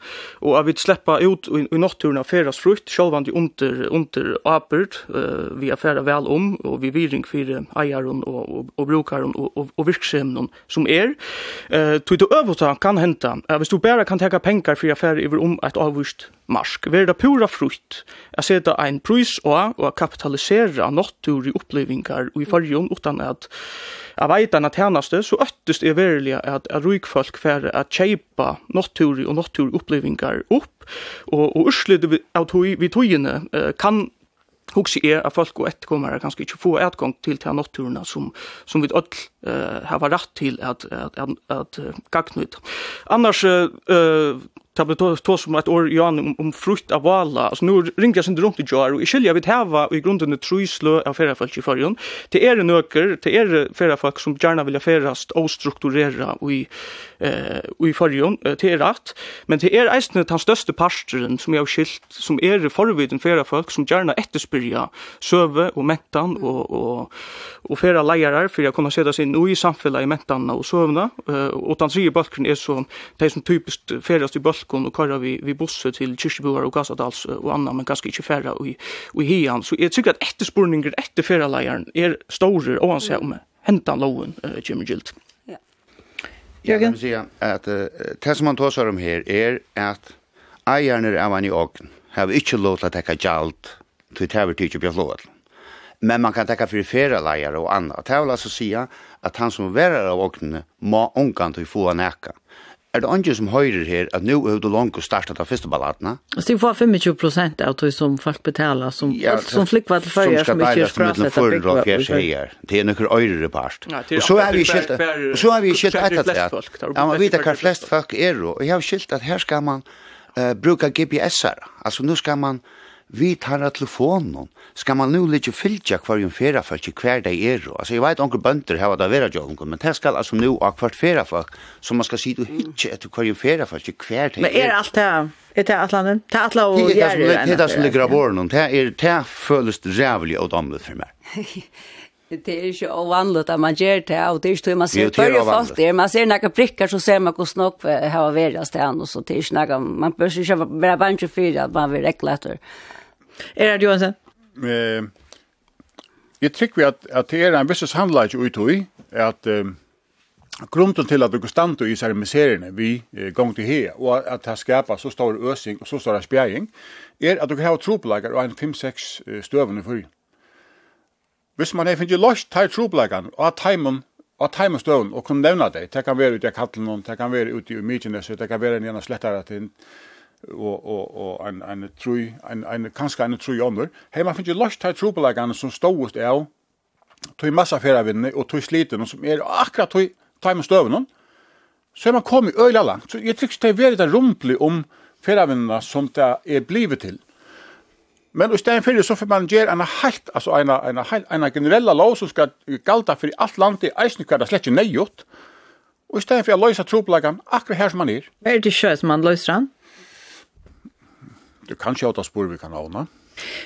og at vi slipper ut i, i notturene feras frukt, sjølvand i under, under apert, uh, vi er færa vel om, og vi viring fire eieren og, og, og brukaren og, og, og virksomheten som er. Uh, Tog det øvåta kan henta, uh, hvis du bare kan teka pengar for affærer iver om et avvist marsk, vil det pur pura frukt at seta ein pris og og kapitalisera natur i upplevingar og i farjun utan at vet veita at hernaste så øttust er verilig at at ruik folk fer at kjeipa natur og natur upplevingar upp og og urslit av tog vi tøyene kan Hoxi er at folk og etterkommere kanskje ikke få etgang til til naturene som, som vi alle uh, har rett til at, at, at, at gagne ut. Annars uh, ta på to som ett år Johan om, om frukt av vala. Alltså nu ringer jag sen runt i jar och i skilja vi häva i grunden ett tröjslö av färra folk i förrjun. Det är nöker, det är färra folk som gärna vill färrast och strukturera och i, eh, och i förrjun. Det rätt. Men det är eisne den största parstren som jag har skilt som är förviden färra folk som gärna efterspyrja söve och mentan och, och, och färra lejare för jag kommer sätta sig nu i samhället i mentan och sövna. Och den tredje balken är så det som typiskt färrast i balken balkon och vi vi bosse till Kyrkjeboar och Gasadals och annat men ganske inte färra och i och i hian så jag tycker att efterspurningen efter er är större han ser om hentan loven uh, Jimmy Gilt. Ja. Jag kan säga att uh, det som man tåsar om här är att eierne av han i åken har inte låtit att täcka galt till tävertyg på flået. Men man kan täcka för färralejare och annat. Det vil altså säga att han som verer av åkene må omgang til å få en. Mm er det andre som høyrer her at nå er du langt å starte av første ballatene? Så de får 25 prosent av det som folk betaler, som, ja, som flikva til fører, som, som ikke er spraset av flikva. Det er noen øyre part. Og så har vi skilt så er vi skilt etter det. Ja, man vet hva flest folk er, og jeg har skilt at her skal man uh, bruka GPS-er. Altså, nå skal man... Uh, vi tar av telefonen, skal man nu litt fylltja hver en ferafolk i hver dag er. Altså, jeg vet onker bønder her, det vera jo men det skal altså nu av hvert ferafolk, så man skal si du hitje etter hver en ferafolk i hver dag er. Men er alt det her? Er det atlanen? Det er atla og gjerrig? Det er det som ligger av våren, det er det føles rævlig og domlet for meg. Det er ikke ovanligt at man gjør det og det er ikke man ser bare folk der. man ser noen prikker, så ser man hur snock här har av stedet, og så det er ikke snacka man bør ikke være bare bunch för att man rekle etter. Er det Johansen? Eh Jag tycker at, at det er en viss handlage ut i at eh, grunden til at vi går stand i seg sermiseringen vi eh, gång til her, og at det skapar så stor øsing og så stor spjæring, er at du kan ha tropelagar og en 5-6 støvende för Hvis man har finnet løst til trúbleikan og at tæmum og tæmum støvn og kunne nevna det, det kan være ute i kattelen, det kan være ute i Mykines, det kan være en gjerne slettere til og og og ein ein trúi ein ein kanska ein trúi onnur heima finnst lost tær trúbleikan sum stóðust er tøy massa ferðavinni og tøy sliten og sum er akkurat tøy tæmum støvnum så er man í øyla langt. Så jeg tykker det er veldig rumpelig om ferdavinnene sum ta er blivet til. Men i stedet fyrir så får man gjøre en helt, altså en, en, en, en generella lov som skal galda fyrir alt landet i eisen hver det slett ikke nøyot. Og i stedet for å løse trobelagan akkurat her som man er. Hva er det ikke som man løser han? Du kan sjå ta spor vi kan avna.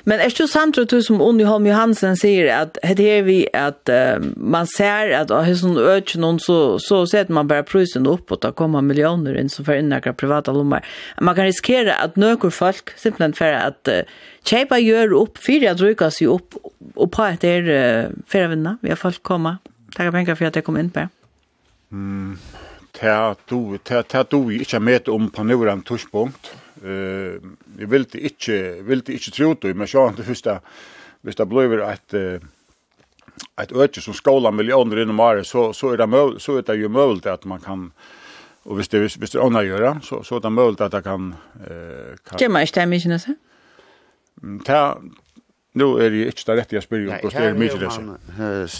Men är det sant att du som Onni Holm Johansen säger att det är vi att uh, man ser att uh, hur sån öch någon så så sett man bara prisen upp och ta komma miljoner in så för några privata lommar. Man kan riskera att några folk simpelt för att uh, köpa gör upp för att rycka sig upp och på att det uh, för vinna. Vi har folk komma. Tackar pengar för att jag kom in på. Mm. Ta du ta ta du inte med om på några tuschpunkt. Eh, jeg vildi ikkje, vildi ikkje tro det, men sjåan det fyrsta, hvis det blir et, et øke som skåla millioner innom året, så, så, er det møl, så er det jo mølt at man kan, og hvis det, hvis, hvis det er ånda gjøre, så, så er det mølt at det kan... Eh, kan... Kjemmer ikke det mye nøse? Ta, nu är det inte det rätta jag spyrir om hvordan det mycket det så.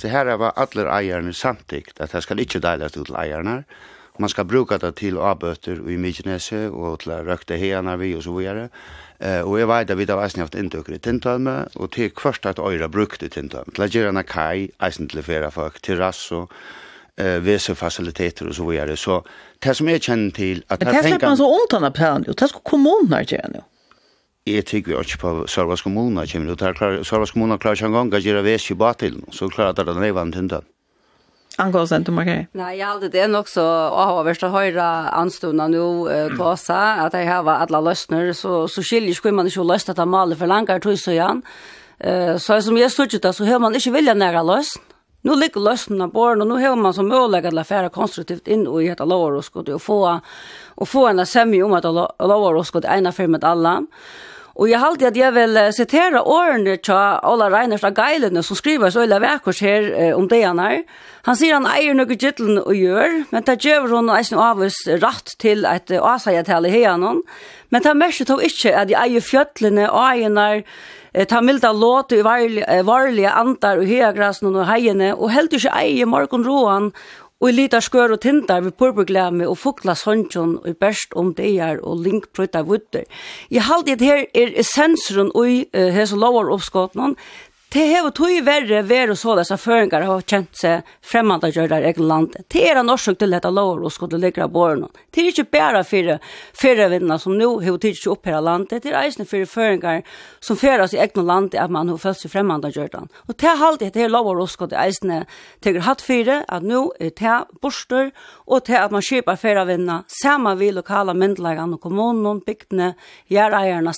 Det här var alla ägarna samtidigt att det ska inte delas ut till ägarna man ska bruka det till avböter i Mykinese och till rökta hejarna vi och så vidare. Eh och jag vet att vi har haft intryck i Tintalme och till första att öra brukt i Tintalme. Till att göra en kaj, eisen till flera folk, terrass rasso, eh vissa faciliteter och så vidare. Så det som jag känner till att. Men det släpper man så ont han plan ju. Det ska kommunerna göra nu. Jeg tykker vi ikke på Sørvars kommune kommer ut. Sørvars kommune klarer ikke en gang å gjøre vest i batil, så klarer det den revann tindan. Angåsen du markerar? Nej, jag hade det nog så av värsta höra anstånda nu kåsa att jag har alla lösner så så skiljer skulle man inte löst att man maler för långa tid så igen. Eh så som jag såg det så hör man inte vilja nära lösn. Nu ligger lösnen på och nu har man som möjlighet att lära konstruktivt in och hitta lovar och skott och få och få en semi om att lovar och det ena för med alla. Og jeg halte at jeg vil sitere årene til Ola Reiners av Geilene som skriver så ille vekkurs her eh, om det han er. Han sier han eier noe gytlen å gjøre, men det gjør hun og eisen av oss rett til et uh, avseiatale i heianon. Men det mest tog ikke at jeg eier fjøtlene og eienar, eh, ta milda låte i varlige, varlige andar og heiagrasen og heiene, og helt ikke eier morgen roan Og i lita skør og tindar vi purpurglame og fukla sonjon og best om deir og link prøyta vudder. Jeg halde det her er essensen og i uh, hese lovar oppskåten det har vært tog verre ver og såles av føringar har kjent seg fremmande gjør der egen land. Det er en årsøk til dette lover og skulle ligge av båren. Det er ikke bare fire førevinna som nå har tid til å her landet. Det er eisende fire føringar som føres i egen land at man har følt seg fremmande gjør den. Og det er alltid det er lover og skulle eisende til hatt fire at nå er det borster og til at man kjøper førevinna sammen vi lokale myndelagene og kommunen, bygdene, gjør eierne,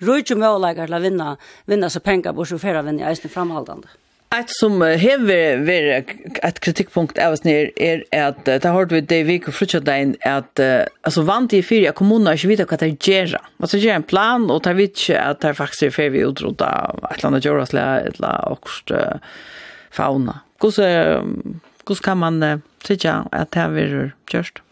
rujtje målager til å vinna, vinna så penger bort så fer vinna i eisen framhaldende. Ett som hever ver ett kritikpunkt av oss ner är att det har vi det vi och frutja den att alltså vant i fyra kommuner inte vet vad det gör. Vad gör en plan och tar vet inte att det faktiskt är för vi utrota ett land göra slä eller la och fauna. Hur kan man tycka att det har är?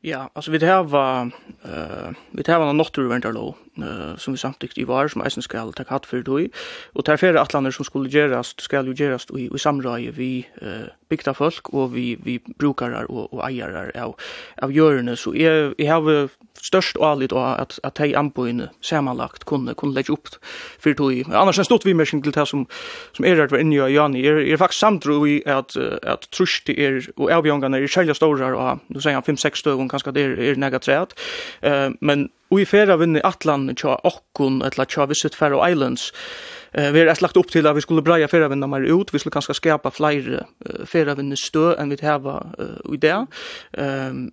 Ja, alltså vi det här var eh vi det här var naturvärnarlov uh, som vi samtidigt i var som eisen skal ta katt for det. Og ter flere atlander som skulle gjerast, skal jo gjerast i, i samrøye vi uh, bygda folk og vi, vi brukarar og, og eiarar av, av gjørende. Så jeg, jeg har størst alit av at, at hei anboine samanlagt kunne, kunne legge opp for det Annars en stort vimerskning til det som, som er rett var inne i Jani. Er, er faktisk samtro i at, at trusti er og avbjongane er særlig stårar og nu sier han 5-6 støvun kanskje det er, er nega træt. Uh, men Og i færa vinni atlan tja okkun, etla tja visit Faroe Islands. Eh, vi er lagt opp til at vi skulle breia færa vinna meir ut, vi skulle kanskje skapa flere uh, færa vinni stø enn vi heva uh, i det. Um,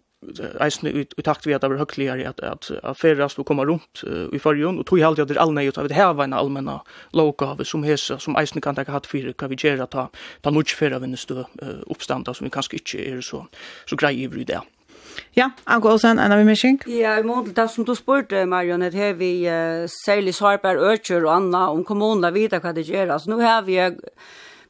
eisen i, takt vi at det var høgligare at, at, at færast skulle komma rundt uh, i fargen, og tog halde at det er allnei ut at vi heva en allmenna lovgave som hesa, som eisen kan teka hatt fyrir kan vi gjerra ta, ta nudj færa vinni stø uh, oppstanda som vi kanskje ikkje er så, så grei i det. Ja, Anko Olsen, en av vi mission. Ja, i mån til det som du spurte, Marion, at her vi uh, særlig sarper, økjer og anna om kommunene vet hva det gjør. Altså, nå har vi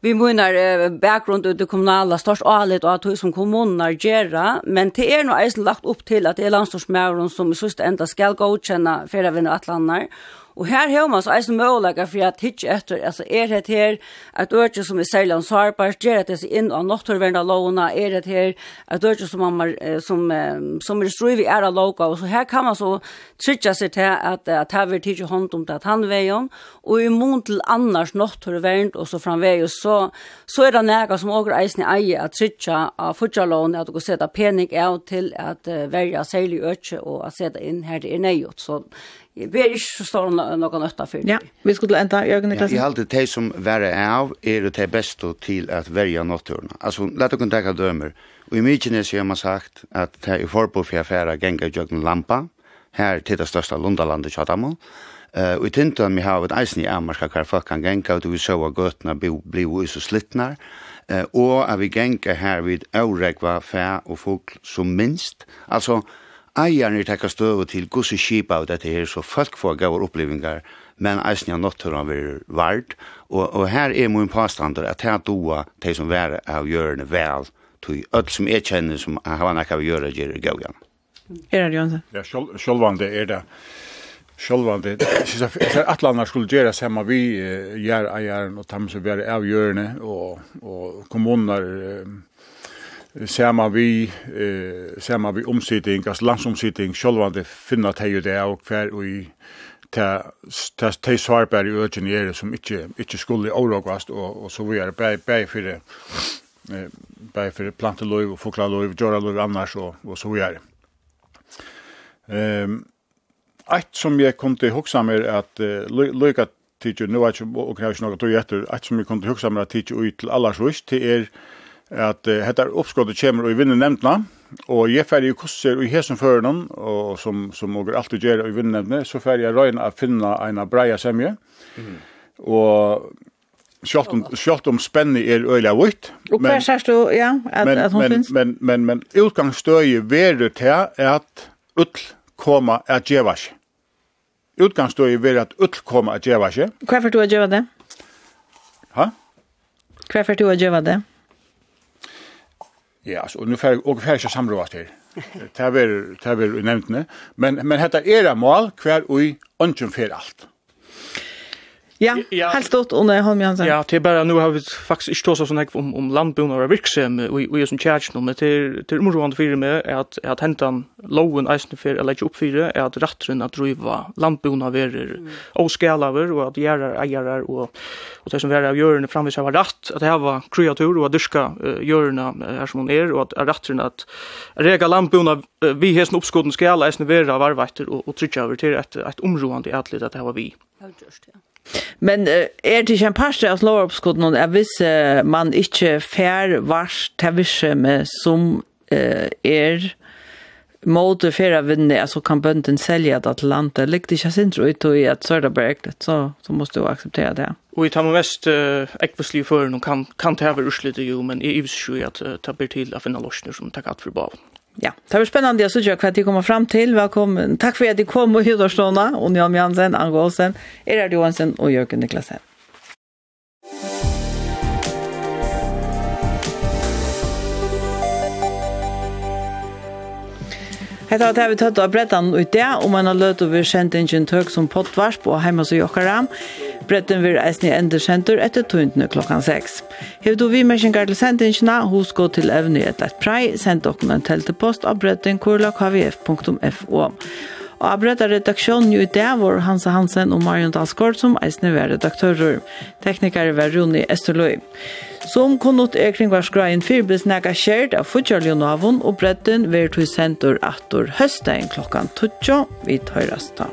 vi munnar uh, bakgrund ut i kommunala størst alit og at hur som kommunar gjør, men det er nå eisen lagt opp til at det er landstorsmæren som i sørste enda skal godkjenne fyrre vinner atlander, Og her har man så eisen møgulega for at hitje etter, altså er det her et øyne som er særlig ansvarbar, gjør at det er inn av nåttorverna lovene, er det her et øyne som, man, som, som er struiv er av loga, og så her kan man så trytja seg til at, at her vil hitje hånd om det at han tannveien, og i mån til annars nåttorverna og så framveis, så, så er det nega som også eisen eier at trytja av futjalovene, at du kan sette pening av til at uh, verja særlig øyne og at sette inn her det er nøyot, så vi er ikke så stor noe nøtta for Ja, vi skulle enda, Jørgen Niklasen. Ja, jeg halte de som verre av, er det beste til at verja nåtturene. Altså, la dere tenke dømer. Og i Mykines har man sagt at det er forbud for affæra genga Jørgen Lampa, her til det største Lundalandet Kjadamo, Uh, og i tintan vi har et eisen i Amarska hver folk kan genga, og vi så at gøtene blir jo så slittnar, uh, og at vi genga her vid åregva fæ og folk som minst. Altså, eierne tekka støv til gosse skipa av dette her, så folk får gav opplevingar, men eisen ja nåtturan vil vard, og, og her er min påstander at her doa de som vær av gjørende vel, tog öll som jeg kjenner som har nekka av gjøre gjør gaujan. Er det, Jonsen? Ja, sjølvande er det. Sjølvande, at landa skulle gjøre samme vi gjør eieren og dem som er av gjørende, og, og kommuner, Sama vi, eh, sama vi omsitting, altså landsomsitting, sjálvande finna teg det og kvar og i ta svarbær i økken i ere som ikkje, ikkje skulle orogast og, og så vi er bæg, bæg fyrir eh, bæg fyrir planteløyv og foklaløyv, djoraløyv annars og, og så vi er. ehm ett som jeg kom til hoksa mer at uh, løyga tidsi, nu er ikke, og jeg har ikke noe tog som jeg kom til hoksa mer at teacher ut til allars vist, til er at uh, hetta uppskottet kemur og i vinner nemndna, og jeg ferdig i kurser og i hesen føren, og som, som og alltid gjør og i vinner nemndna, så ferdig jeg røyna å finne en breia semje, mm. og Sjalt om, sjalt om spenni er øyla vitt. Og hva sier du, ja, at, men, at hun men, finnes? Men, men, men, men utgangsstøye verer til at ull koma at djeva seg. Utgangsstøye verer at ull koma at djeva seg. Hva er du å djeva det? Ha? Hva er du å djeva det? Ja, så nu får och färska samråd här. Det här är det här är nämnt men men detta är det mål kvar och i ungen för allt. Ja, ja helt stort under Holm Jansson. Ja, det er bare, nu har vi faktiskt ikke tåst sånn om, om landbundna och virksam og vi är som kärts nå, men det är oroande för mig är att, att häntan loven eisen för, eller inte uppfyra, är att rattren att driva landbundna verer mm. och og at att gärar ägare och, och det som är av gjørende framvis av ratt, att var kreatur och att dyrka uh, gjørende här som hon är och att rattren att rega landbundna uh, vi hästen uppskotten skala eisen vera varvakter och, och trycka över till ett, ett område i att det var vi. Just. Men uh, er det ikke en parste av slåoppskotten at hvis uh, man ikke fær vars til visse med som uh, er måte færa vinne, altså kan bønden selge det til landet, ligger det ikke sin tro ut i at Sørdaberg, så, så måste du akseptere det. Og i tar man mest uh, ekvistlige fører, kan, kan det her være utslitt jo, men i ivs jo at uh, det blir til å finne løsner som takker for baven ja, det var spennende å se hva de kommer fram til. Velkommen. Takk for at de kom og hyrde oss då. Jan Jansen, Ango Olsen, Erard Johansen og Jørgen Niklasen. Hetta at vi tøtt av brettan ut det, og man har løt over kjentingen tøk som pottvarsp og heima så jokkara. Bretten vil eisne endur kjentur etter tøyndene klokkan 6. Hev du vi mersingar til sendingina, hos gå til evne i et lett prei, send dokken en teltepost av bretten kurla.kvf.fo. Og brettan redaktionen i dag var Hansa Hansen og Marion Dalsgaard som eisne var redaktører. Teknikere var Rune Esterløy. Som kunnot er kring var skreien fyrblis nega kjert av Fudjarljonavun og bredden vertu sentur attur høsten klokkan 12. Vi tøyrast da.